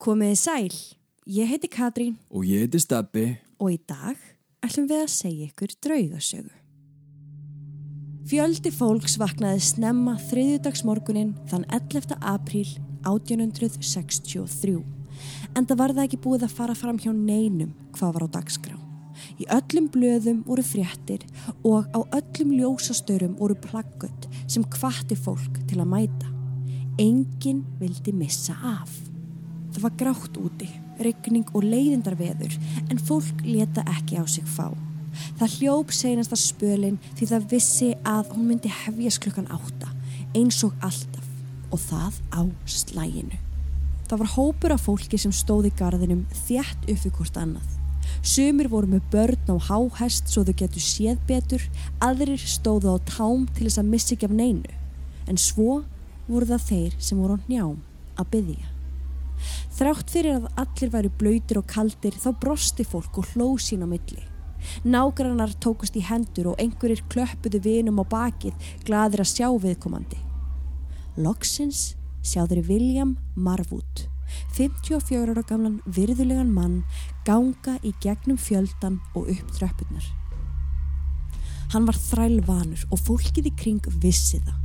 Komiði sæl, ég heiti Katrín Og ég heiti Steppi. og í dag ætlum við að segja ykkur draugasögu. Fjöldi fólks vaknaði snemma þriðjudagsmorgunin þann 11. apríl 1863 en það var það ekki búið að fara fram hjá neinum hvað var á dagskrá. Í öllum blöðum voru fréttir og á öllum ljósastörum voru plaggött sem kvatti fólk til að mæta. Engin vildi missa af. Það var grátt úti, regning og leiðindarveður en fólk leta ekki á sig fá. Það hljóp seinasta spölin því það vissi að hún myndi hefjast klukkan átta eins og alltaf og það á slæginu. Það var hópur af fólki sem stóði garðinum þjætt uppi hvort annað. Sumir voru með börn á háhest svo þau getur séð betur, aðrir stóðu á tám til þess að missa ekki af neinu. En svo voru það þeir sem voru á njám að byggja. Þrátt fyrir að allir væri blöytir og kaldir þá brosti fólk og hló sín á milli. Nágrannar tókust í hendur og einhverjir klöppuðu vinum á bakið gladir að sjá viðkomandi. Loksins sjá þeir William Marwood, 54 ára gamlan virðulegan mann ganga í gegnum fjöldan og upp tröppunar. Hann var þrælvanur og fólkið í kring vissi það.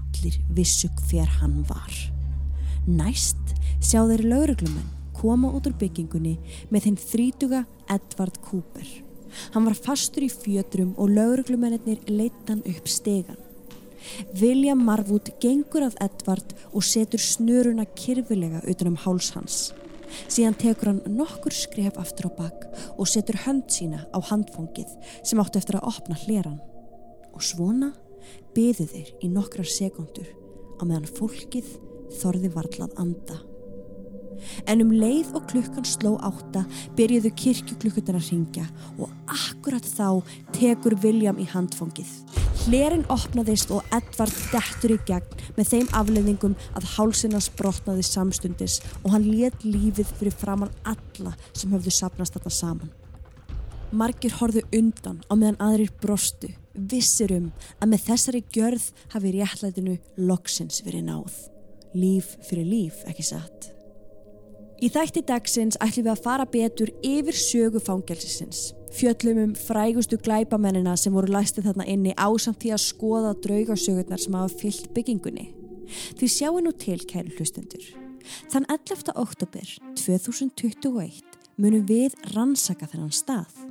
Allir vissu hver hann var. Næst sjá þeir lauruglumenn koma út úr byggingunni með þeim þrítuga Edvard Cooper. Hann var fastur í fjötrum og lauruglumennir leitt hann upp stegan. William Marwood gengur að Edvard og setur snuruna kyrfilega utanum háls hans. Síðan tekur hann nokkur skref aftur á bakk og setur hönd sína á handfóngið sem áttu eftir að opna hleran. Og svona byðu þeir í nokkrar sekundur á meðan fólkið þorði varlað anda. En um leið og klukkan sló átta byrjuðu kirkjuklukkunar að ringja og akkurat þá tekur William í handfóngið. Hlerin opnaðist og Edvard dettur í gegn með þeim afleðingum að hálsinnas brotnaði samstundis og hann let lífið fyrir framann alla sem höfðu sapnast þetta saman. Margir horðu undan á meðan aðrir brostu, vissir um að með þessari gjörð hafi réttlætinu loksins verið náð. Líf fyrir líf, ekki satt. Í þætti dagsins ætlum við að fara betur yfir sögu fangelsisins. Fjöllum um frægustu glæpamennina sem voru læstið þarna inni ásamt því að skoða draugasögurnar sem hafa fyllt byggingunni. Því sjáu nú til, kæru hlustendur. Þann 11. oktober 2021 munum við rannsaka þennan stað.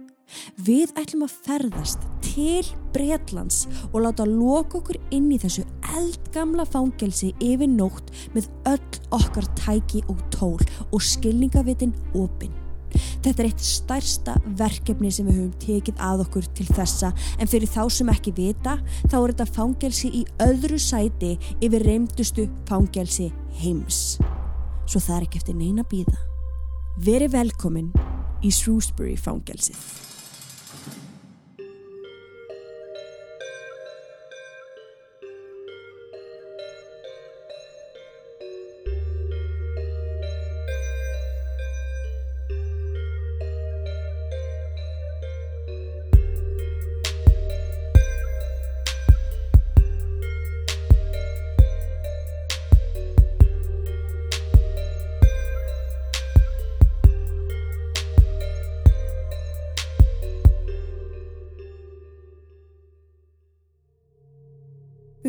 Við ætlum að ferðast til Breitlands og láta loka okkur inn í þessu eldgamla fangelsi yfir nótt með öll okkar tæki og tól og skilningavitin opinn. Þetta er eitt stærsta verkefni sem við höfum tekið að okkur til þessa en fyrir þá sem ekki vita þá er þetta fangelsi í öðru sæti yfir reymdustu fangelsi heims. Svo það er ekki eftir neina býða. Veri velkomin í Shrewsbury fangelsið.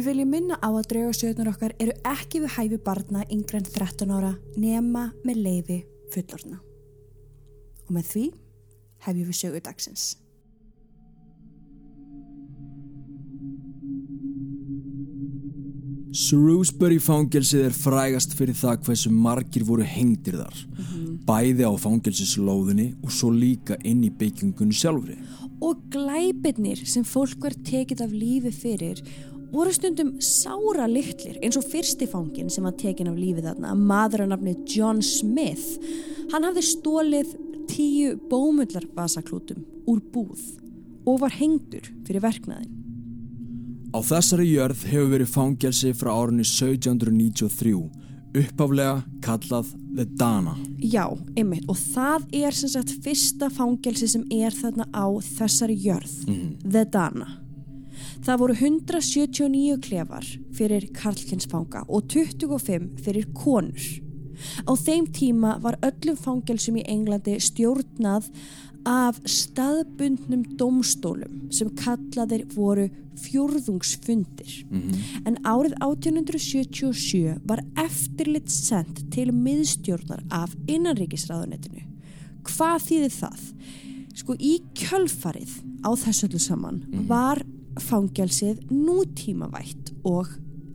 Við viljum minna á að draugasögnar okkar eru ekki við hæfi barna yngre en 13 ára nema með leifi fullorna. Og með því hefjum við sögu dagsins. Shrewsbury fangelsið er frægast fyrir það hversu margir voru hengdir þar. Bæði á fangelsislóðinni og svo líka inn í byggingunni sjálfri. Og glæpirnir sem fólk var tekið af lífi fyrir voru stundum sára litlir eins og fyrsti fangin sem var tekin af lífi þarna, maður að nafni John Smith. Hann hafði stólið tíu bómullarvasaklútum úr búð og var hengdur fyrir verknaðin. Á þessari jörð hefur verið fangelsi frá árunni 1793, uppaflega kallað The Dana. Já, einmitt, og það er sem sagt fyrsta fangelsi sem er þarna á þessari jörð, The Dana. Það voru 179 klefar fyrir karlkinsfanga og 25 fyrir konur. Á þeim tíma var öllum fangelsum í Englandi stjórnað af staðbundnum domstólum sem kallaðir voru fjórðungsfundir. En árið 1877 var eftirlit sendt til miðstjórnar af innanríkisráðunetinu. Hvað þýðir það? Sko í kjölfarið á þessu öllu saman var fangelsið nútímavætt og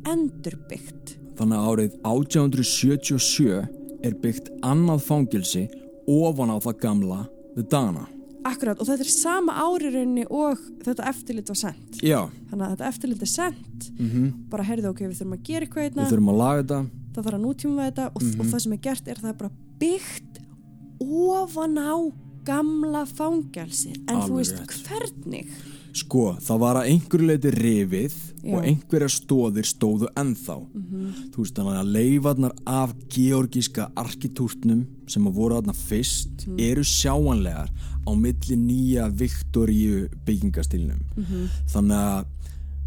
endurbyggt. Þannig árið 1877 er byggt annað fangelsi ofan á það gamla The Dana. Akkurat, og þetta er sama árirunni og þetta eftirlit var sendt. Já, Þannig að þetta eftirlit er sendt, bara heyrðu ok, við þurfum að gera eitthvað við hérna, þurfum að laga þetta. það þarf að nútíma þetta og, og það sem er gert er að það er bara byggt ofan á gamla fangelsi. En þú Alveg veist, rétt. hvernig? Sko, það var að einhverju leiti rifið Já. og einhverja stóðir stóðu ennþá. Þú veist, þannig að leifarnar af georgíska arkitúrtnum sem að voru þarna fyrst eru sjáanlegar á milli nýja Viktoríu byggingastilnum. Þannig að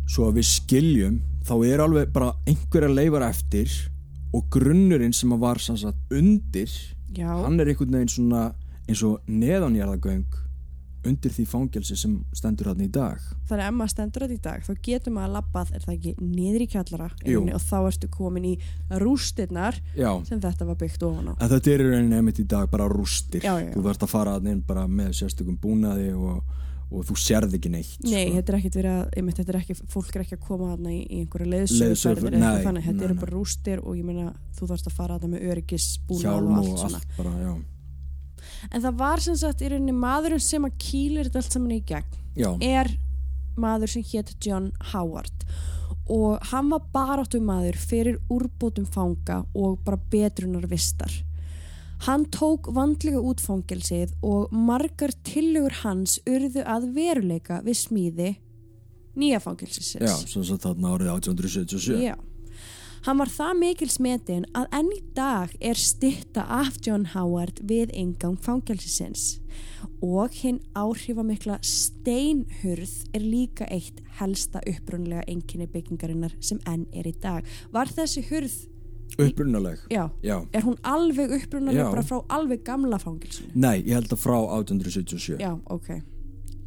svo að við skiljum, þá er alveg bara einhverja leifar eftir og grunnurinn sem að var sannsagt undir, Já, hann er einhvern veginn svona eins og neðanjarðagöng undir því fangelsi sem stendur hann í dag. þannig að ef maður stendur þetta í dag, þá getur maður labbað, er það ekki, niður í kjallara einni, og þá ertu komin í rústirnar Já, sem þetta var byggt ofan á. en þetta er í rauninni einmitt í dag bara rústir. Já, já. Þú þarfst að fara að inn bara með sérstökum búnaði og, og þú sérð ekki neitt. Nei, sko. þetta er ekkit verið að, einmitt, þetta er ekki, fólk er ekki að koma þarna í, í einhverju þannig, þetta eru bara rústir og ég meina þú þarfst að fara þarna með öryggis En það var sem sagt í rauninni maðurinn sem að kýlir þetta allt saman í gegn Já, er maður sem hétt John Howard og hann var baráttu maður fyrir úrbótum fanga og bara betrunar vistar. Hann tók vandlega út fangelsið og margar tillögur hans urðu að veruleika við smíði nýja fangelsisins. já, svo þarna árið 1877. Já. Hann var það mikil smetin að enn í dag er stitta af John Howard við ingang fangelsisins og hinn áhrifamikla steinhurð er líka eitt helsta upprunlega einkinni byggingarinnar sem enn er í dag. Var þessi hurð, Upprunaleg. já, Já. er hún alveg upprunalega Já. bara frá alveg gamla fangelsinu? Nei, ég held að frá 1877. Já, ok.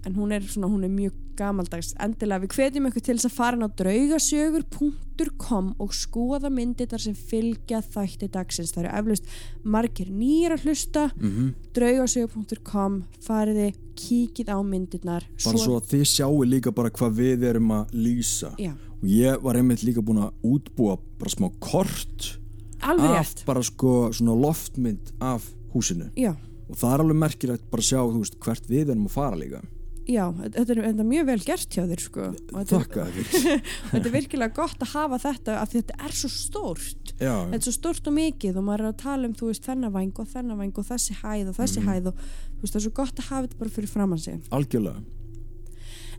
En hún er, svona, hún er mjög gamaldags. Endilega, við hvetjum ykkur til þess að fara á draugasögur.com og skoða myndirnar sem fylgja þætti dagsins. Það eru eflaust margir nýjar að hlusta. Mhm. draugasögur.com fariði, kíkið á myndirnar. Bara svo að þið sjáu líka bara hvað við erum að lýsa. Já, Og ég var einmitt líka búin að útbúa bara smá kort alveg rétt. bara sko svona loftmynd af húsinu. Já, Og það er alveg merkilegt bara að sjá, veist, hvert við erum að fara líka. Já, þetta er, þetta er mjög vel gert hjá þér, sko. Þakka þér. þetta er virkilega gott að hafa þetta af því þetta er svo stórt. Já, þetta er svo stort og mikið og maður er að tala um þú veist þennan væng og þennan væng og þessi hæð og þessi Mhm. hæð og veist það er svo gott að hafa þetta bara fyrir framann sig algjörlega.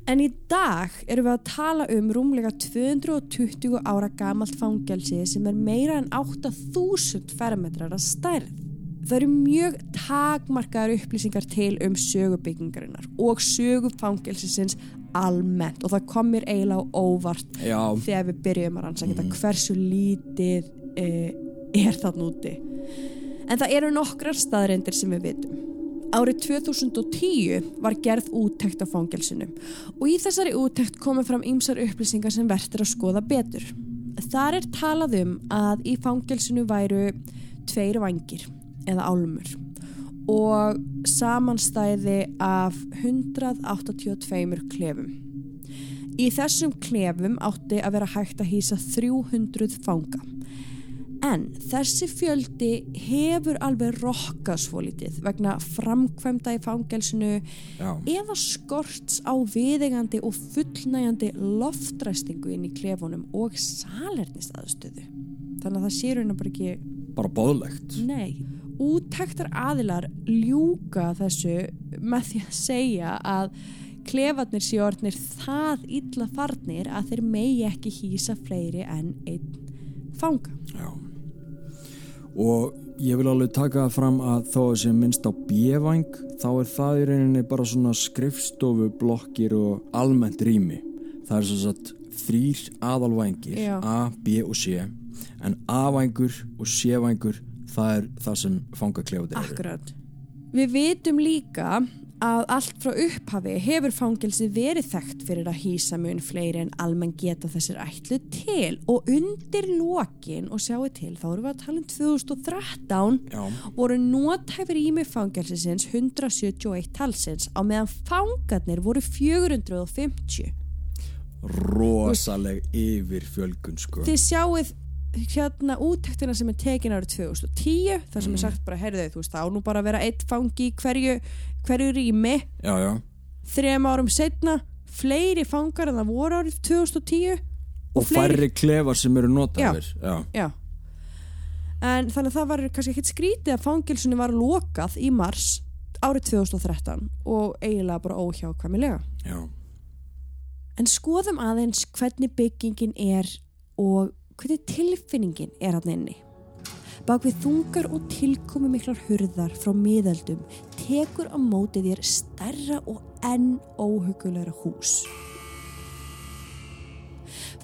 en í dag erum við að tala um rúmlega 220 ára gamalt fangelsi sem er meira en 8000 fermetrar að stærð það eru mjög takmarkaðar upplýsingar til um sögubyggingarinnar og sögufangelsisins almennt og það kom mér eiginlega óvart Já, þegar við byrjum að rannsaka þetta hversu lítið uh, er þarna úti. En það eru nokkrar staðreindir sem við vitum. Árið 2010 var gerð úttekt á fangelsinu og í þessari úttekt komið fram ýmsar upplýsingar sem verður að skoða betur. Þar er talað um að í fangelsinu væru tveir vangir eða álmur og samanstæði af 182 klefum. Í þessum klefum átti að vera hægt að hýsa 300 fanga. En þessi fjöldi hefur alveg rokkað svo lítið vegna framkvæmda í fangelsinu já, eða skorts á viðegandi og fullnægjandi loftræstingu inn í klefunum og salernistaðstöðu. Þannig að það sé raun og bara ekki, bara bóðlegt. nei. Úttektar aðilar ljúka þessu með því að segja að klefarnir séu orðnir það illa farnir að þeir megi ekki hýsa fleiri en einn fanga. Já. Og ég vil alveg taka fram að þó að sé minnst á bjövæng þá er það í rauninni bara svona skrifstofu, blokkir og almennt rými. Það er svo satt þrýr aðalvængir, Já. A, B og C en A-vængur og C-vængur það er það sem fangaklefatir eru Akkurat. Við vitum líka að allt frá upphafi hefur fangelsi verið þekkt fyrir að hýsa mun fleiri en almenn geta þessir ætlu til. Og undir lokin og sjáu til þá erum við að tala um 2013 Já, voru nótæfur ími fangelsisins 171 talsins á meðan fangarnir voru 450 rosaleg yfir fjölgun sko. Þið sjáuð hérna úttektina sem er tekin árið 2010 þar sem er sagt bara, heyrðu þú veist, þá nú bara að vera eitt fangi í hverju, hverju rými. Já, já, þrejum árum setna fleiri fangar en það voru árið 2010 og, færri klefar sem eru notaðir. Já, já. En þannig að það var kannski ekkert skrítið að fangilsunni var lokað í mars árið 2013 og eiginlega bara óhjákvæmilega. Já, En skoðum aðeins hvernig byggingin er og hvernig tilfinningin er hann inni. Bak við þungar og tilkomi miklar hurðar frá miðaldum tekur á móti þér stærra og enn óhugulegra hús.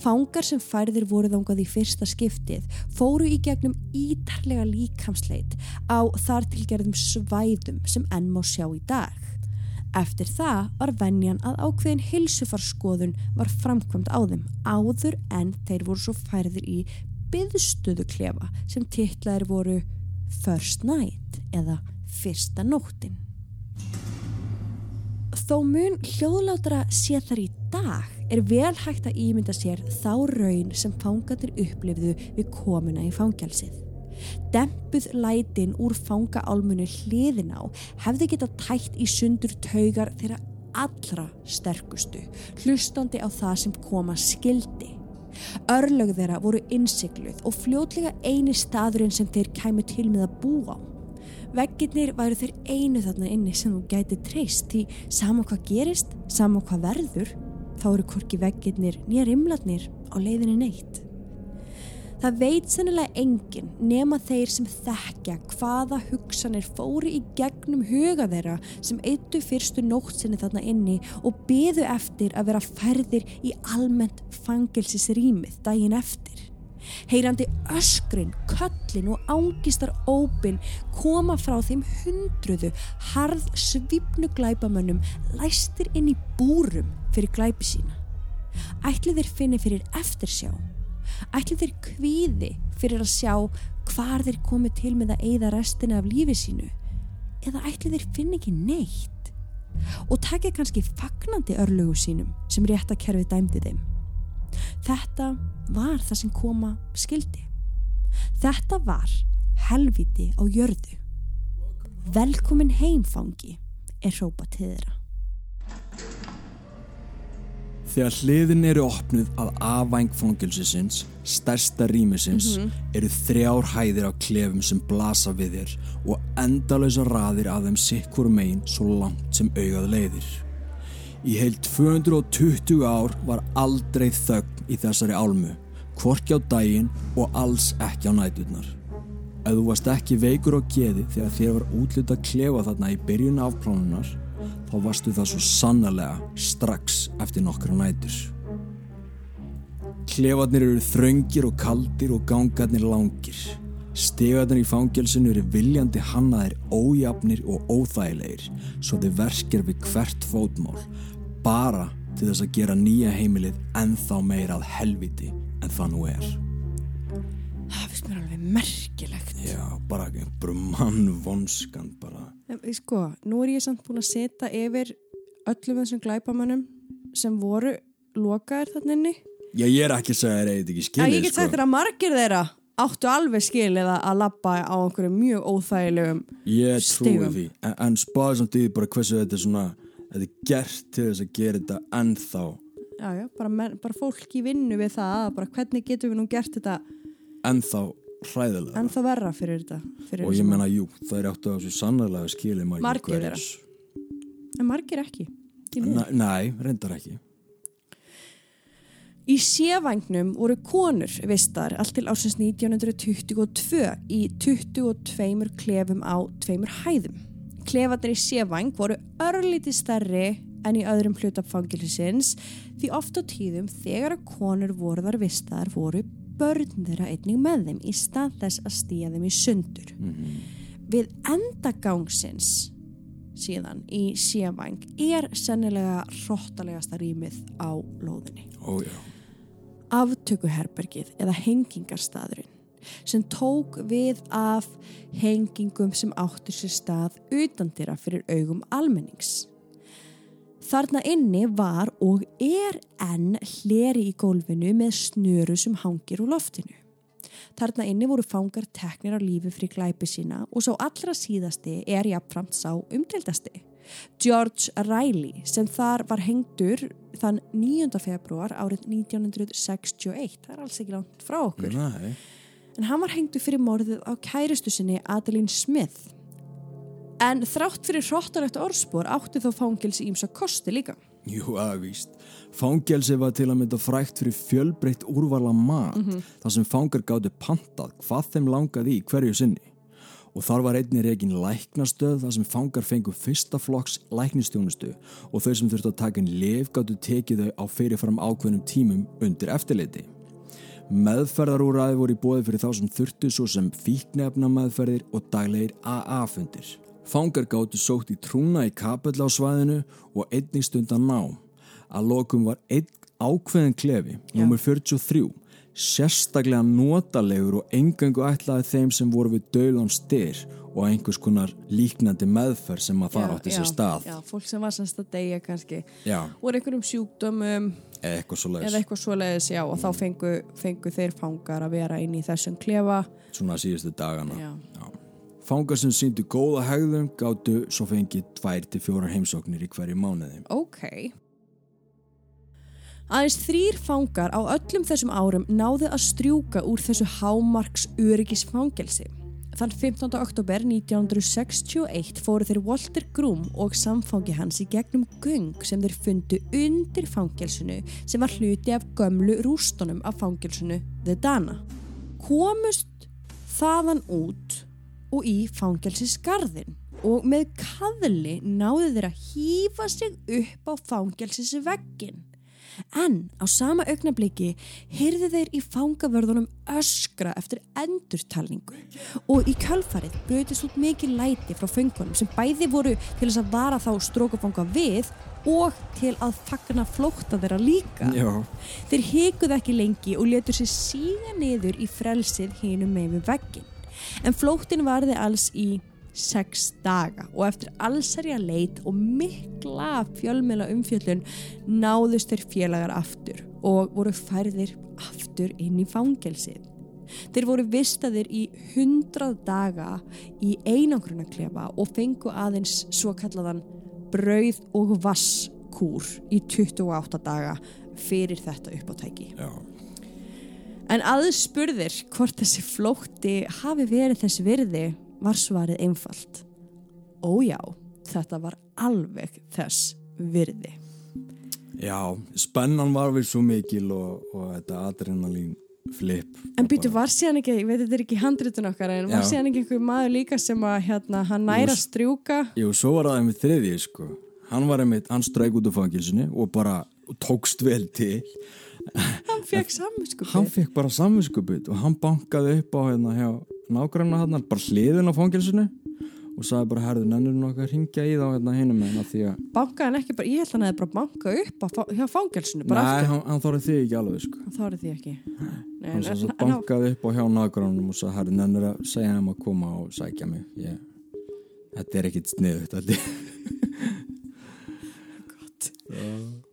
Fangar sem færðir voru þangað í fyrsta skiptið fóru í gegnum ítarlega líkamsleit á þar tilgerðum svæðum sem enn má sjá í dag. Eftir það var venjan að ákveðin hilsufarskoðun var framkvæmt á þeim áður en þeir voru svo færðir í byðstöðu klefa sem titlaðir voru First Night eða Fyrsta nóttin. Þó mun hljóðlátara sé þar í dag er vel hægt að ímynda sér þá raun sem fangarnir upplifðu við komuna í fangjálsið. Dempuð lætin úr fangaálmunu hliðin á hefði getað tætt í sundur taugar þeirra allra sterkustu, hlustandi á það sem koma skildi. Örlög þeirra voru innsikluð og fljótlega eini staðurinn sem þeir kæmu til með að búa á. Veggirnir væru þeir einu þarna inni sem þú gæti treyst því sama hvað gerist, sama hvað verður, þá eru hvorki veggirnir nýja rimlarnir á leiðinni neitt. Það veit sennilega enginn nema þeir sem þekkja hvaða hugsanir fóru í gegnum huga þeirra sem eittu fyrstu nótt sinni þarna inni og byðu eftir að vera færðir í almennt fangelsisrýmið daginn eftir. Heyrandi öskrin, köllin og ángistar ópin koma frá þeim hundruðu harð svipnu glæpamönnum læstir inn í búrum fyrir glæpi sína. Ætli þeir finni fyrir eftirsjá ætli þeir kvíði fyrir að sjá hvar þeir komi til með að eigða restina af lífi sínu? Eða ætli þeir finni ekki neitt? Og taki kannski fagnandi örlugu sínum sem réttakerfið dæmdi þeim. Þetta var það sem koma skildi þetta var helviti á jörðu. Velkomin heimfangi er hrópa til þeirra Þegar hliðin eru opnuð að afvæng fangilsisins, stærsta rýmisins, eru þrjár hæðir á klefum sem blasa við þér og endalösa raðir af þeim sikkur megin svo langt sem augað leiðir. Í heil 220 ár var aldrei þögn í þessari álmu, hvorki á daginn og alls ekki á næturnar. Ef þú varst ekki veikur á geði þegar þér var útluta að klefa þarna í byrjun afplánunar, þá varstu það svo sannarlega strax eftir nokkra nætur. Klefarnir eru þröngir og kaldir og gangarnir langir. Stegarnir í fangelsinu eru viljandi hannaðir ójafnir og óþægilegir svo þið verkir við hvert fótmál bara til þess að gera nýja heimilið ennþá meira að helviti en það nú er. það finnst mér alveg merkilegt Já, bara mannvonskan bara. Sko, nú er ég samt búin að setja yfir öllum þessum glæpamönnum sem voru lokaðir þarna inni. Já, ég er ekki að segja þér eitthvað ekki Já, skilið, ég get sagt þér að margir þeirra áttu alveg skil eða að labba á einhverju mjög óþægilegum Ég trúi því, en, en spáði samt í bara hversu þetta er svona, þetta er gert til þess að gera þetta ennþá, já, já, bara, bara fólk í vinnu við það bara hvernig getum við nú gert þetta ennþá hræðilega. ennþá verra fyrir þetta fyrir og ég menna, jú, það er áttu að þessu sannarlega skilið margir, hverjir. en margir ekki. Næ, Nei, reyndar ekki. Í sévægnum voru konur vistar allt til ásins 1922 í 22 klefum á tveimur hæðum. Klefarnir í sévæng voru örlítið stærri en í öðrum hlutafangilsins því oft á tíðum þegar að konur voru þar vistar voru börn þeirra einnig með þeim í stað þess að stíja þeim í sundur. Við endagangsins síðan í Sjövæng er sennilega hróttalegasta rýmið á lóðinni. Já. Aftökuherbergið eða hengingarstaðurinn sem tók við af hengingum sem áttur sér stað utandira fyrir augum almennings. Þarna inni var og er enn hleri í gólfinu með snöru sem hangir úr loftinu. Þarna inni voru fangar teknir á lífi fyrir glæpi sína og svo allra síðasti er jafnframt sá umdeldasti. George Riley sem þar var hengdur þann 9. februar árið 1961. Það er alls ekki langt frá okkur. Nei. En hann var hengdur fyrir morðið á kæristu sinni Adeline Smith. En þrátt fyrir hróttalegt orðspor átti þó fangilsi ímsa kosti líka. Jú, aðvíst. Fangelsi var til að mynda frækt fyrir fjölbreytt úrvala mat þar sem fangar gátu pantað hvað þeim langaði í hverju sinni. Og þar var einni reygin læknastöð þar sem fangar fengu fyrsta flokks læknistjónustu og þau sem þurftu að taka inn lif gátu tekið þau á fyrirfram ákveðnum tímum undir eftirliti. Meðferðarúræði voru í bóði fyrir þá sem þurftu svo sem fíknefna meðferðir og daglegir AA-fundir. Fangar gáttu sótt í trúna í kapell á svæðinu og einnig stundan nám. Að lokum var einn ákveðin klefi, nummer 43, sérstaklega notalegur og engangu ætlaði þeim sem voru við dölan styr og einhvers konar líknandi meðferð sem að fara átti sér stað. Já, fólk sem var semst að deyja kannski. Já, Voru einhverjum sjúkdömum eða eitthvað svo eða eitthvað svoleiðis, já, og þá fengu, fengu þeir fangar að vera inn í þessum klefa. svona síðustu dagana. Já. Já. Fangar sem síndu góða hegðum gáttu svo fengið tvær til fjórar heimsóknir í hverju mánuði. Ok. Aðeins þrýr fangar á öllum þessum árum náðu að strjúka úr þessu hámarks öryggisfangelsi. Þann 15. oktober 1961 fóru þeir Walter Groom og samfangi hans í gegnum göng sem þeir fundu undir fangelsinu sem var hluti af gömlu rústunum af fangelsinu The Dana. Komust þaðan út og í fangelsisgarðin og með kaðli náðu þeir að hýfa sig upp á fangelsisveggin. En á sama augnabliki heyrðu þeir í fangavörðunum öskra eftir endurtalningu og í kjölfarið bröðist út mikið læti frá föngunum sem bæði voru til þess að vara þá strókufanga við og til að fagna flótta þeirra líka. Já. Þeir hikuð ekki lengi og letur sér síga niður í frelsið hinum með við veggin. En flóttin varði alls í sex daga og eftir allsarja leit og mikla fjölmela umfjöllun náðust þeir félagar aftur og voru færðir aftur inn í fangelsið. Þeir voru vistaðir í hundrað daga í einangrunarklefa og fengu aðeins svo kallaðan brauð og vasskúr í 28 daga fyrir þetta uppátæki. Já. En aðspurðir hvort þessi flótti hafi verið þess virði var svarið einfalt. Ójá, þetta var alveg þess virði. Já, spennan var við svo mikil og, og þetta adrenalín flip. En býtu, var síðan ekki, ég veit þetta er ekki handritun okkar, en var Já. síðan ekki einhver maður líka sem að hérna, hann næra Jú, strjúka? Jú, svo var það einmitt þriðji, sko. Hann var einmitt, hann streik út af fangilsinu og bara tókst vel til. Hann fekk samvinskupi. Hann fekk bara samvinskupið og hann bankaði upp á hérna hjá nágranna hann, bara hliðin á fangilsinu og sagði bara, herðu, nennur nokkað að ringja í þá hérna með hann því að Bankaði hann ekki bara, ég held að hann hefði bara bankað upp á, hjá fangelsinu, bara Nei, aftur. hann, hann þorði því ekki alveg, sko. Þá er því ekki. Nei, Hann en- en- bankaði upp á hjá nágrannum og sagði, herru, nennur að segja þeim að koma og sækja mig. Ég, þetta er ekkit er...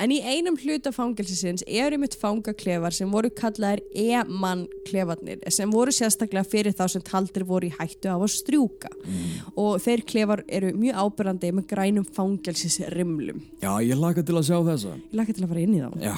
En í einum hluta fangelsisins eru mitt fangaklefar sem voru kallaðir E-mann klefarnir sem voru sérstaklega fyrir þá sem taldir voru í hættu á að strjúka og þeir klefar eru mjög ábyrrandi með grænum fangelsisrimlum. Já, ég laka til að sjá þessa. Ég laka til að fara inn í þá. Já,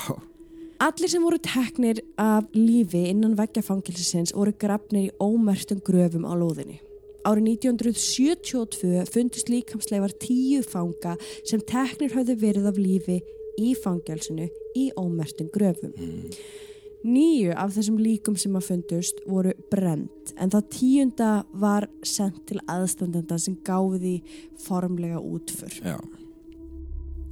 Allir sem voru teknir af lífi innan veggja fangelsisins voru grafnir í ómertum gröfum á lóðinni. Árið 1972 fundist líkamsleifar tíu fanga sem teknir höfðu verið af lífi í fangelsinu í ómertum gröfum. Níu af þessum líkum sem að fundust voru brent en það tíunda var sendt til aðstandenda sem gáði því formlega útför. já.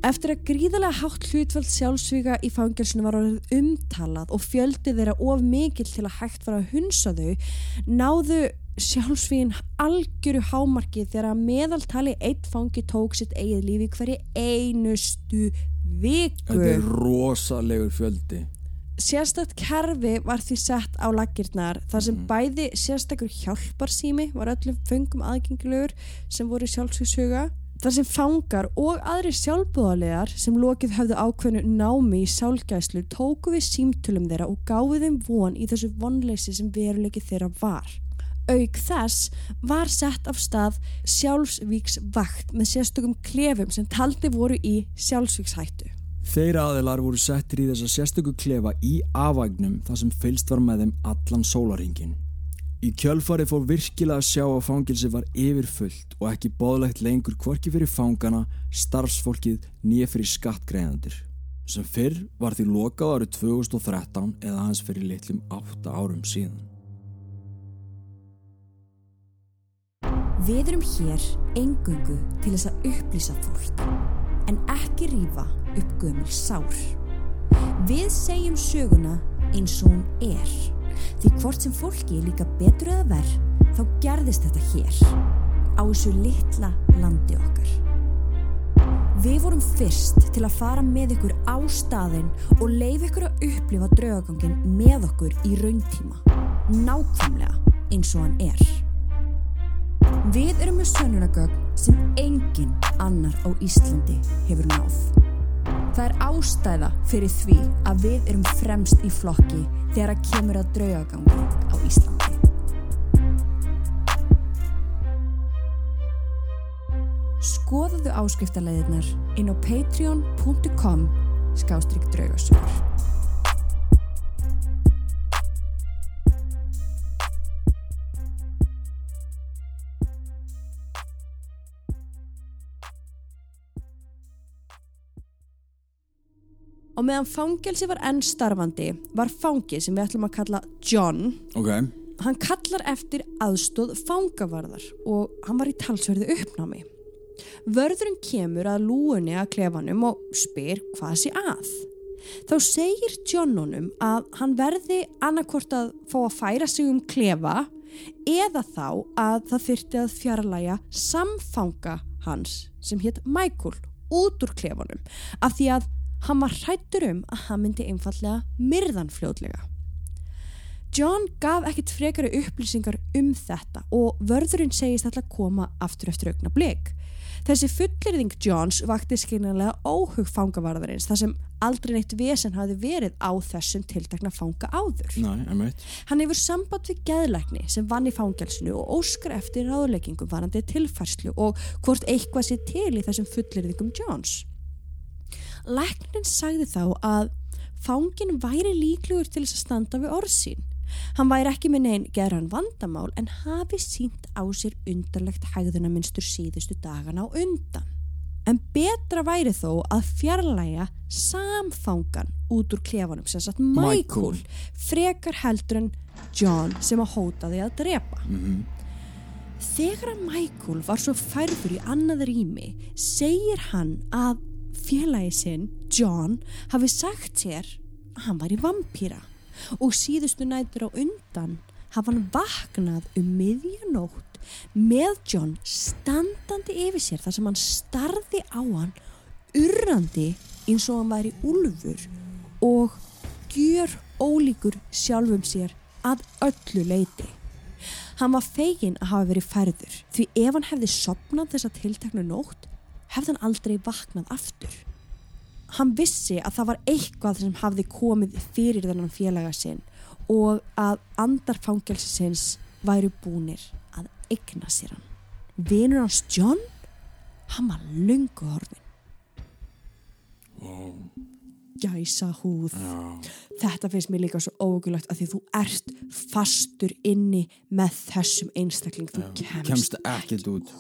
Eftir að gríðarlega hátt hlutfald sjálfsvíka í fangelsinu var orðið umtalað og fjöldi þeirra of mikill til að hægt var að hunsa þau, náðu sjálfsvíkin algjöru hámarki þegar að meðaltali eitt fangi tók sitt eigið lífi hverju einustu viku. Þetta er rosalegur fjöldi. Sérstakt kerfi var því sett á laggirnar þar sem bæði sérstakur hjálparsými var öllum föngum aðgengilegur sem voru sjálfsvíkshuga þar sem fangar og aðri sjálfbúðarlegar sem lokið höfðu ákveðnu námi í sálgæslu tóku við símtölum þeirra og gáðu þeim von í þessu vonleysi sem veruleiki þeirra var. Auk þess var sett af stað sjálfsvíksvakt með sérstökum klefum sem taldi voru í sjálfsvíkshættu. Þeir aðilar voru settir í þessa sérstöku klefa í afvægnum þar sem fylst var með þeim allan sólaringin. Í kjölfari fór virkilega að sjá að fangilsi var yfirfullt og ekki bóðlegt lengur hvorki fyrir fangana, starfsfólkið nýja fyrir skattgreðandir. Sem fyrr var því lokað árið 2013 eða hans fyrir litlum 8 árum síðan. Við erum hér engungu til þess að upplýsa fólk en ekki rífa upp gömul sár. Við segjum söguna eins og hún er því hvort sem fólki er líka betur eða verð þá gerðist þetta hér á þessu litla landi okkar. Við vorum fyrst til að fara með ykkur á staðinn og leif ykkur að upplifa draugagangin með okkur í rauntíma. Nákvæmlega eins og hann er. Við erum með sönnunagögn sem engin annar á Íslandi hefur náð. Það er ástæða fyrir því að við erum fremst í flokki þegar að kemur að draugagangi á Íslandi. Skoðaðu áskriftarleiðirnar inn á patreon.com skástrygg draugasögur. Og meðan fangelsi var enn starfandi var fangi sem við ætlum að kalla John Ok, hann kallar eftir aðstóð fangavarðar og hann var í talsverðu uppnámi. Vörðurinn kemur að lúunni að klefanum og spyr hvað sé að. Þá segir John honum að hann verði annarkort að fá að færa sig um klefa eða þá að það þyrti að fjarlæga samfanga hans sem hétt Michael út úr klefanum af því að hann var hrættur um að hann myndi einfallega myrðan fljótlega. John gaf ekkit frekari upplýsingar um þetta og vörðurinn segist alltaf koma aftur eftir augna blik. Þessi fullirðing Johns vakti skynanlega óhug fangavarðarins þar sem aldrei neitt vesen hafi verið á þessum tiltakna fanga áður. emmeit. Hann hefur samband við geðlækni sem vann í fangelsinu og óskar eftir ráðleggingum varandi tilfærslu og hvort eitthvað sé til í þessum fullirðingum Johns. Læknin sagði þá að fangin væri líklegur til þess að standa við orð sín. Hann væri ekki með neinn gerðan vandamál en hafi sínt á sér undarlegt hægðunaminstur síðustu dagana á undan. En betra væri þó að fjarlæga samfangan út úr klefanum sem sagt Michael, Michael. frekar heldur en John sem að hóta því að drepa. Mm Þegar að Michael var svo færður í annað rými segir hann að félagi sinn, John, hafi sagt sér að hann var í vampýra og síðustu nætur á undan hafa hann vaknað um miðjanótt með John standandi yfir sér þar sem hann starði á hann urrandi eins og hann væri úlfur og gjör ólíkur sjálfum sér að öllu leiti. Hann var fegin að hafa verið færður því ef hann hefði sopnað þessa tilteknu nótt hefði hann aldrei vaknað aftur. Hann vissi að það var eitthvað sem hafði komið fyrir þennan félaga sinn og að andarfangelsisins væru búnir að egna sér hann. Vinur hans John, hann var lungu horfin. Wow. Gæsa húð. Já, Þetta finnst mér líka svo ógulagt að því þú ert fastur inni með þessum einstakling. Þú kemst, kemst ekkert út.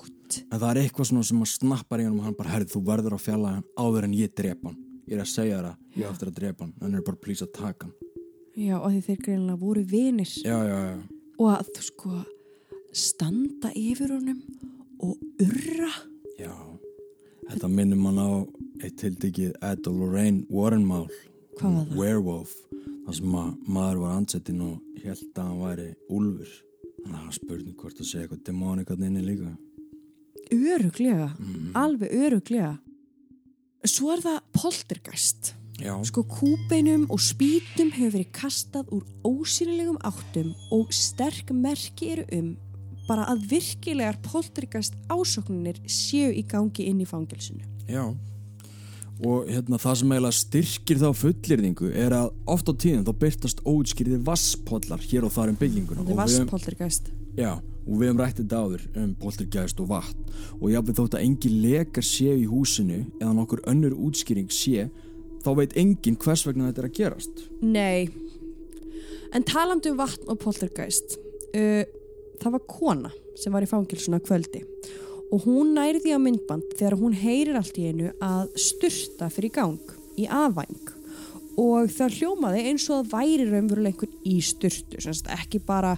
En það er eitthvað svona sem að snappar í hann og hann bara, herri, þú verður að fjalla hann áður en ég drepa hann. Ég er að segja þér að ég á eftir að drepa hann, en er bara plís að taka hann. Já, og því þeir greinlega voru vinir Já, já, já. og að þú sko standa yfir honum og urra. Já, þetta minnum hann á eitt tildikið Ed og Lorraine Warren mál Hvað var það? Werewolf þar sem að maður var ansettin og held að hann væri úlfur þannig að það er spurning hvort að segja eitthvað demónikat inni líka Öruglega, mm. alveg öruglega. Svo er það poltergeist. Já, Sko kúbeinum og spýtum hefur verið kastað úr ósýnilegum áttum og sterk merki eru um bara að virkilegar poltergeist ásóknunir séu í gangi inn í fangilsinu. já og hérna það sem eiginlega styrkir þá fullirðingu er að oft á tíðum þá byrtast óutskýrðir vasspollar hér og þar um bygginguna Það er vasspoltergeist. já, og við hefum rættið dáður um poltergeist og vatn. Og jáfnveg þótt að engin lekar séu í húsinu eða nokkur önnur útskýring sé þá veit engin hvers vegna þetta er að gerast. Nei, en talandi um vatn og poltergeist, uh, það var kona sem var í fangilsuna að kvöldi. Og hún nærði á myndband þegar hún heyrir allt í einu að styrta fyrir gang í afvæng og það hljómaði eins og það væri raunverulega einhver í styrtu, ekki bara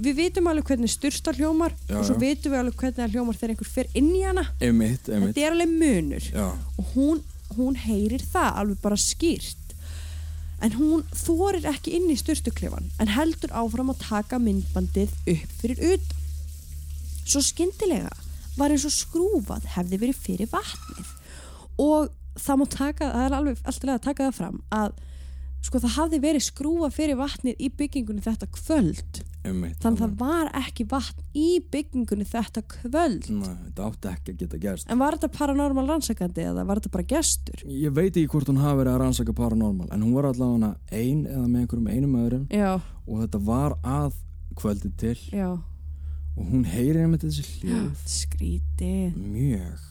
við vitum alveg hvernig styrsta hljómar Já, og svo já. vitum við alveg hvernig hljómar þegar einhver fer inn í hana. Einmitt, einmitt. þetta er alveg munur. Já, og hún, hún heyrir það alveg bara skýrt. En hún þorir ekki inn í styrstuklefan en heldur áfram að taka myndbandið upp fyrir utan. Svo skyndilega var eins og skrúfað hefði verið fyrir vatnið. Og það má taka það er alveg alltaf að taka það fram að sko það hafði verið skrúfað fyrir vatnið í byggingunni þetta kvöld einmitt þannig að það var ekki vatn í byggingunni þetta kvöld. Nei, þetta átti ekki að geta gerst. En var þetta paranormal rannsakandi eða var þetta bara gestur? Ég veit ekki hvort hún hafi verið að rannsaka paranormal en hún var allavega ein eða með einhverjum einum öðrum. Já, og þetta var að kvöldi til. Já. Og hún heyrir einmitt þessi hljóð. Skrítið. mjög.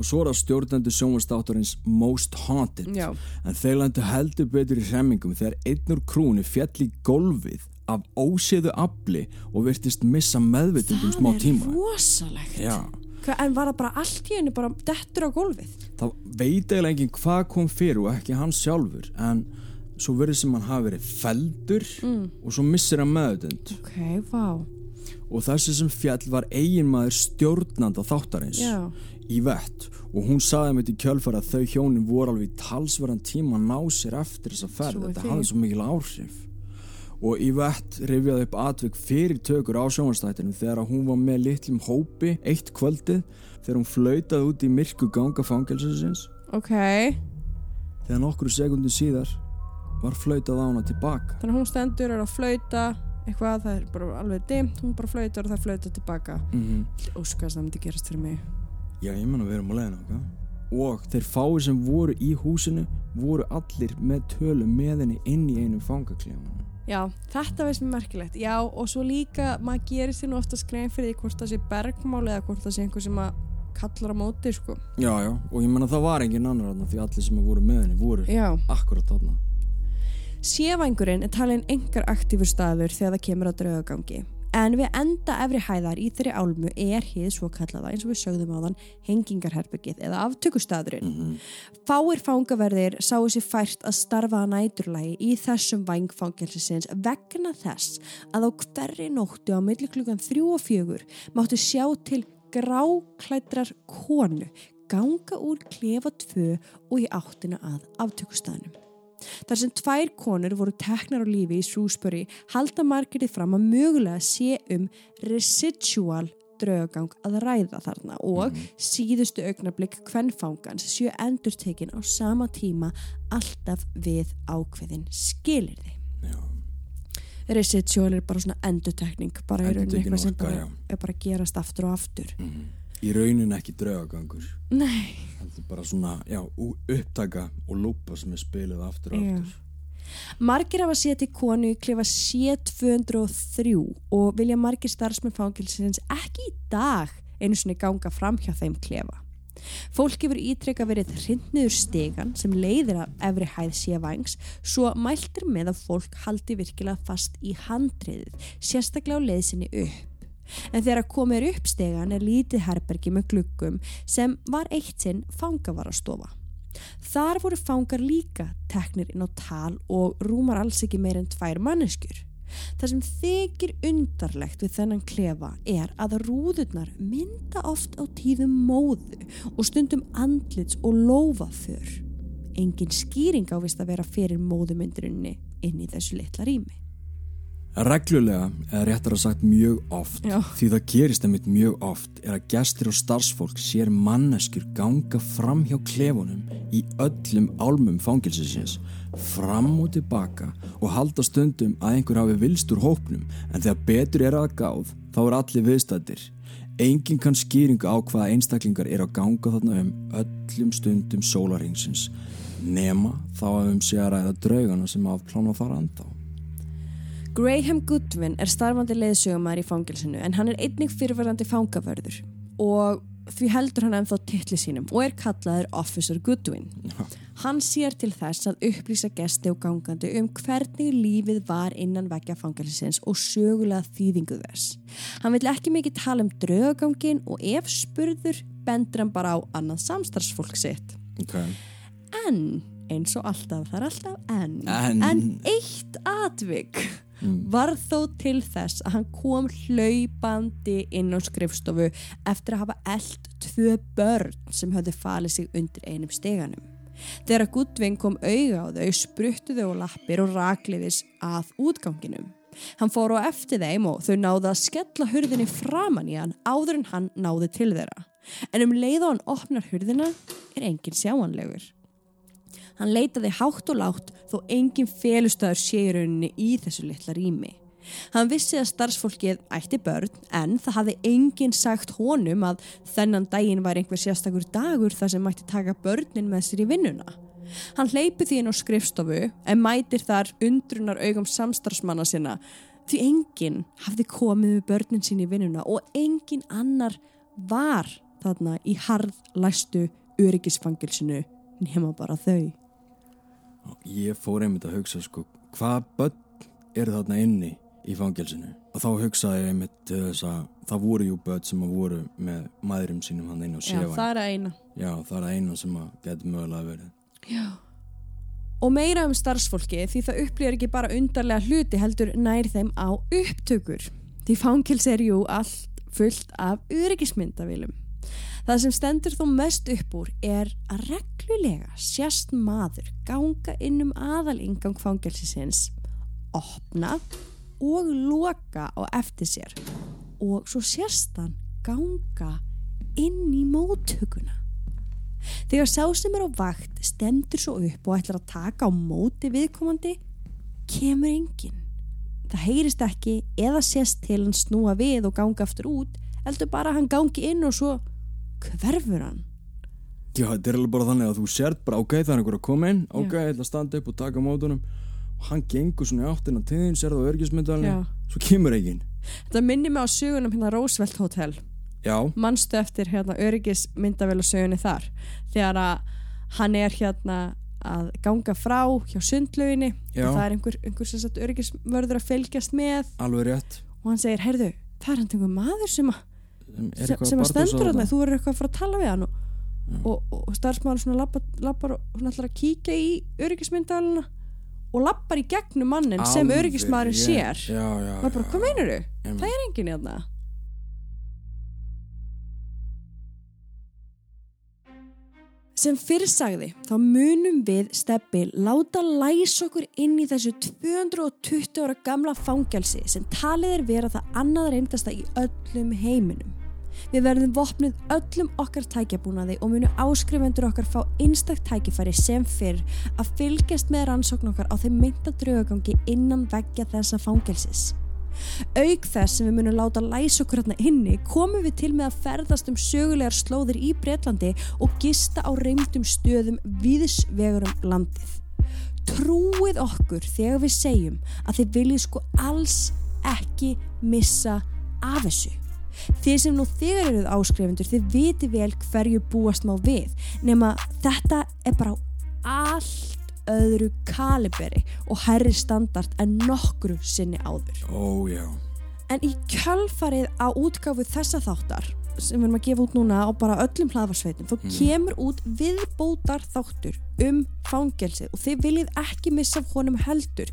Og svo er það stjórnendur sjónvastáttarins Most Haunted. Já. en þeir landu heldur betur í hremmingum þegar einn úr krúni fjall í gólfið af óséðu afli og virtist missa meðvitundum smá tíma Það er rosalegt. Já, Hva, en var það bara allt í henni bara dettur á gólfið? það veit eiginlega enginn hvað kom fyrir og ekki hann sjálfur en svo verður sem hann hafi verið feldur Mm. og svo missir hann meðvitund Ok, vá. og þessi sem fjall var eiginmaður stjórnanda þáttarins Já. í vett og hún saði með í kjölfara að þau hjónin voru alveg í talsverðan tíma að ná sér eftir þessa ferð þetta því. hafði svo mikil áhrif og í vett rifjaði upp atvik fyrir tökur á sjónvarstættinu þegar að hún var með litlum hópi eitt kvöldið þegar hún flautaði út í myrku ganga fangelsins Ok. þegar nokkru sekundin síðar var flautað á hana tilbaka Þannig að hún stendur er að flauta eitthvað, það er bara alveg dimt, hún bara flautar og það flautar tilbaka. mm -hmm. Óskast það myndi gerast fyrir mig. Já, ég menna við erum á leiðinu okay? og þeir fáir sem voru í húsinu voru allir með tölu með henni inn í einu fangaklíðan Já, þetta veist mér merkilegt. Já, og svo líka, maður gerir sér nú ofta skrein fyrir því hvort það sé bergmál eða hvort það sé einhver sem að kallar á móti, sko. Já, já, og ég menna það var engin annar þarna því allir sem voru með henni voru Já. akkurat þarna Sévængurinn er talin engar aktífur staður þegar það kemur á draugagangi. En við enda efri hæðar í þeirri álmu er hið svo kallaða eins og við sögðum á þann hengingarherbyggið eða aftökustadurinn. Mhm. Fáir fangaverðir sáu sér fært að starfa að næturlægi í þessum vængfangelsisins vegna þess að á hverri nóttu á milli klukkan þrjú og fjögur máttu sjá til gráklædrar konu ganga úr klefa tvö og í áttina að aftökustadunum. Þar sem tvær konur voru teknar á lífi í Shrewsbury halda margirði fram að mögulega sé um residual draugagang að ræða þarna og síðustu augnablik kvennfangans séu endurtekin á sama tíma alltaf við ákveðin skilirði. Já, Residual er bara svona endurtekning, bara í rauninni Endurtekin eitthvað sem bara, er bara gerast aftur og aftur. mhm. Í raunin ekki draugagangur Nei, heldur bara svona, já, upptaka og lúpa sem er spilið aftur og Já. aftur Margir séð til konu í klefa C203 og vilja margir starfsmenn fangilsins ekki í dag einu svona ganga fram hjá þeim klefa. Fólk hefur ítrekka verið hrindniður stegan sem leiðir af efri hæð sévængs svo mæltir með að fólk haldi virkilega fast í handriðið, sérstaklega á leiðsinni upp. En þegar komið er upp stegan er lítið herbergi með gluggum sem var eitt sinn fangavarastofa. Þar voru fangar líka teknir inn á tal og rúmar alls ekki meir en tvær manneskjur. Það sem þykir undarlegt við þennan klefa er að rúðurnar mynda oft á tíðum móðu og stundum andlits og lófaför. Engin skýring ávist að vera fyrir móðumyndurinni inn í þessu litla rými. Reglulega, eða réttar að sagt mjög oft, Já. því það gerist einmitt mjög oft, er að gestir og starfsfólk sér manneskjur ganga fram hjá klefunum í öllum álmum fangilsins, fram og tilbaka og halda stundum að einhver hafi vilst úr hópnum, en þegar betur er að gáð, þá er allir viðstættir. Engin kann skýringu á hvaða einstaklingar er að ganga þarna um öllum stundum sólaringsins, nema þá að um sé að ræða draugana sem hafa plána að fara anda á. Graham Goodwin er starfandi leiðsögumæður í fangilsinu en hann er einnig fyrirverandi fangavörður og því heldur hann ennþá titli sínum og er kallaður Officer Goodwin. Hann sér til þess að upplýsa gesti og gangandi um hvernig lífið var innan vekja fangilsins og sögulega þýðingu þess. Hann vil ekki mikið tala um draugangin og ef spurður bendur hann bara á annað samstarfsfólk sitt. Okay. En, eins og alltaf, það er alltaf en, En. eitt atvik var þó til þess að hann kom hlaupandi inn á skrifstofu eftir að hafa eld tvö börn sem höfðu falið sig undir einum steganum. Þegar Gudvin kom auga á þau spruttu þau á lappir og rakliðis að útganginum. Hann fór á eftir þeim og þau náðu að skella hurðinni framann í hann áður en hann náði til þeirra. En um leið og hann opnar hurðina er enginn sjáanlegur. Hann leitaði hátt og látt þó engin félustöður sé í rauninni í þessu litla rými. Hann vissi að starfsfólkið ætti börn en það hafði enginn sagt honum að þennan daginn var einhver sérstakur dagur þar sem mætti taka börnin með sér í vinnuna. Hann hleypi því inn á skrifstofu en mætir þar undrunar augum samstarfsmanna sinna því enginn hafði komið með börnin sín í vinnuna og enginn annar var þarna í harðlæstu öryggisfangilsinu nema bara þau. Ég fór einmitt að hugsa sko, hvaða börn eru þarna inni í fangelsinu? Og þá hugsaði ég einmitt uh, þess að það voru jú börn sem að voru með maðurum sínum hann inn á Já, séfæn. það er að eina. Já, það er einu sem að getur mögulega verið. Já. Og meira um starfsfólki því það upplýjar ekki bara undarlega hluti heldur nær þeim á upptökur. Því fangils er jú allt fullt af öryggismyndavilum. Það sem stendur þó mest upp úr er að reglulega sérst maður ganga inn um aðal ingang fangelsisins, opna og loka á eftir sér og svo sérst hann ganga inn í móttökuna. Þegar sá sem er á vakt stendur svo upp og ætlar að taka á móti viðkomandi, kemur enginn. Það heyrist ekki eða sést til hann snúa við og ganga aftur út, heldur bara hann gangi inn og svo hverfur hann. Já, þetta er alveg bara þannig að þú sért bara, ok, það er einhver að koma inn, ok, ég ætla að standa upp og taka mótunum og hann gengur svona í áttina til þín, sér það á örgismyndalni, Já. svo kemur enginn. Þetta minnir mig á sögunum hérna Roosevelt Hotel. Já, Manstu eftir hérna öryggismyndavélasögunni þar. Þegar að hann er hérna að ganga frá hjá sundlauginni Já. og það er einhver, einhver sem sagt öryggismörður að fylgjast með og hann segir, heyrðu, það er hann einhver maður sem að Sem, sem, sem að stendur þarna, þarna? þú verður eitthvað að fara að tala við hann og, og, og starfsmáður svona lappar, lappar og svona ætlar að kíkja í öryggismyndalina og lappar í gegnum mannin sem Alveg öryggismæðurinn rétt. sér Já, já, og bara, hvað þú? Einmitt. Það er enginn hérna Sem fyrir sagði, þá munum við steppi láta læsa okkur inn í þessu 220 ára gamla fangelsi sem talið er vera það annað reyndasta í öllum heiminum. Við verðum vopnuð öllum okkar tækjabúnaði og munum áskrifendur okkar fá einstakt tækifæri sem fyrr að fylgjast með rannsókn okkar á þeim mynda draugagangi innan veggja þessa fangelsis. Auk þess sem við munum láta læsa okkur hérna inni komum við til með að ferðast um sögulegar slóðir í Bretlandi og gista á reymdum stöðum viðsvegur um landið. Trúið okkur þegar við segjum að þið viljið sko alls ekki missa af þessu. Þið sem nú þegar eruð áskrifundur þið viti vel hverju búast má við nema þetta er bara allt öðru kaliberi og herri standart en nokkru sinni áður. Ó, já. En í kjölfarið á útgáfu þessa þáttar sem við erum að gefa út núna á bara öllum hlaðvarsveitum þá Mhm. kemur út viðbótar þáttur um fangelsi og þið viljið ekki missa honum heldur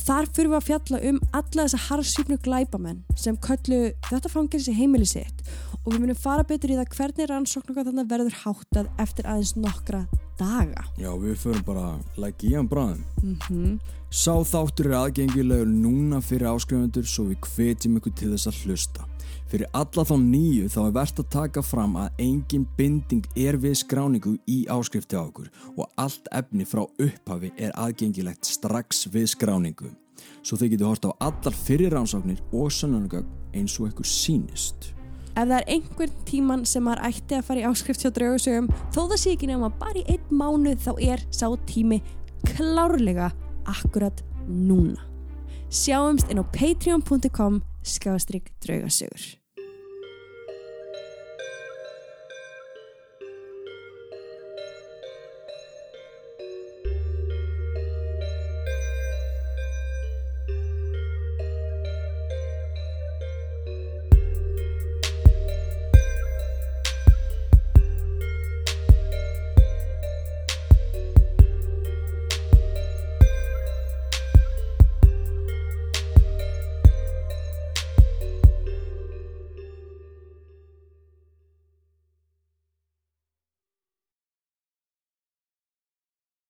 þar fyrir við að fjalla um alla þessa harsýpnu glæpamenn sem köllu þetta fangelsi heimili sitt og við munum fara betur í það hvernig rannsóknum þannig verður háttað eftir aðeins nokkra daga Já, við förum bara like hann bráðum. mm Sá þáttur er aðgengilegur núna fyrir áskrifundur svo við hvetjum ykkur til þess að hlusta. Fyrir alla þá nýju þá er verðt að taka fram að engin binding er við skráningu í áskrifti á okkur og allt efni frá upphafi er aðgengilegt strax við skráningu. Svo þau getur hort á allar fyrir rannsóknir og sönnunagögg eins og ykkur sínist. Ef það er einhvern tíman sem maður ætti að fara í áskrift hjá draugasögum þó það sé ekki nefna bara í einn mánuð þá er sá tími klárlega akkurat núna. Sjáumst inn á patreon.com skjástrygg draugasögur.